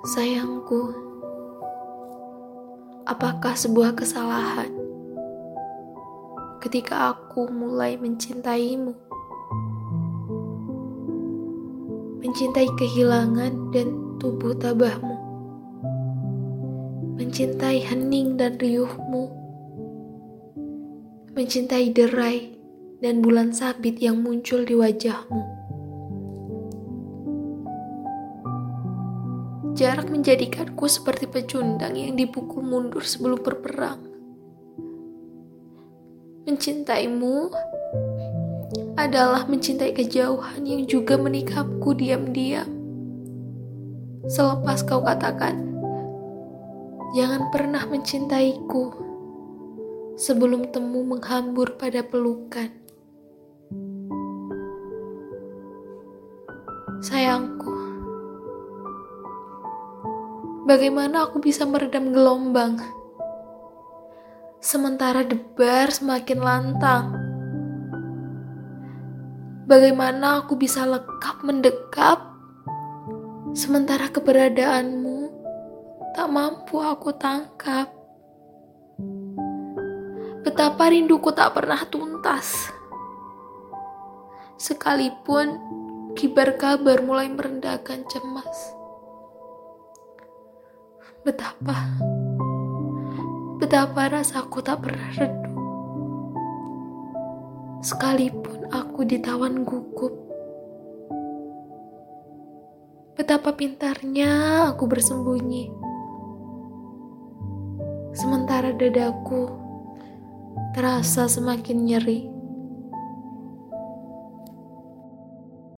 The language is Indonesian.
Sayangku, apakah sebuah kesalahan ketika aku mulai mencintaimu? Mencintai kehilangan dan tubuh tabahmu. Mencintai hening dan riuhmu. Mencintai derai dan bulan sabit yang muncul di wajahmu. Jarak menjadikanku seperti pecundang yang dipukul mundur sebelum berperang. Mencintaimu adalah mencintai kejauhan yang juga menikapku diam-diam. Selepas kau katakan, jangan pernah mencintaiku sebelum temu menghambur pada pelukan. Sayangku, Bagaimana aku bisa meredam gelombang? Sementara debar semakin lantang. Bagaimana aku bisa lekap mendekap? Sementara keberadaanmu tak mampu aku tangkap. Betapa rinduku tak pernah tuntas. Sekalipun kibar kabar mulai merendahkan cemas. Betapa, betapa rasaku tak pernah redup. Sekalipun aku ditawan gugup. Betapa pintarnya aku bersembunyi. Sementara dadaku terasa semakin nyeri.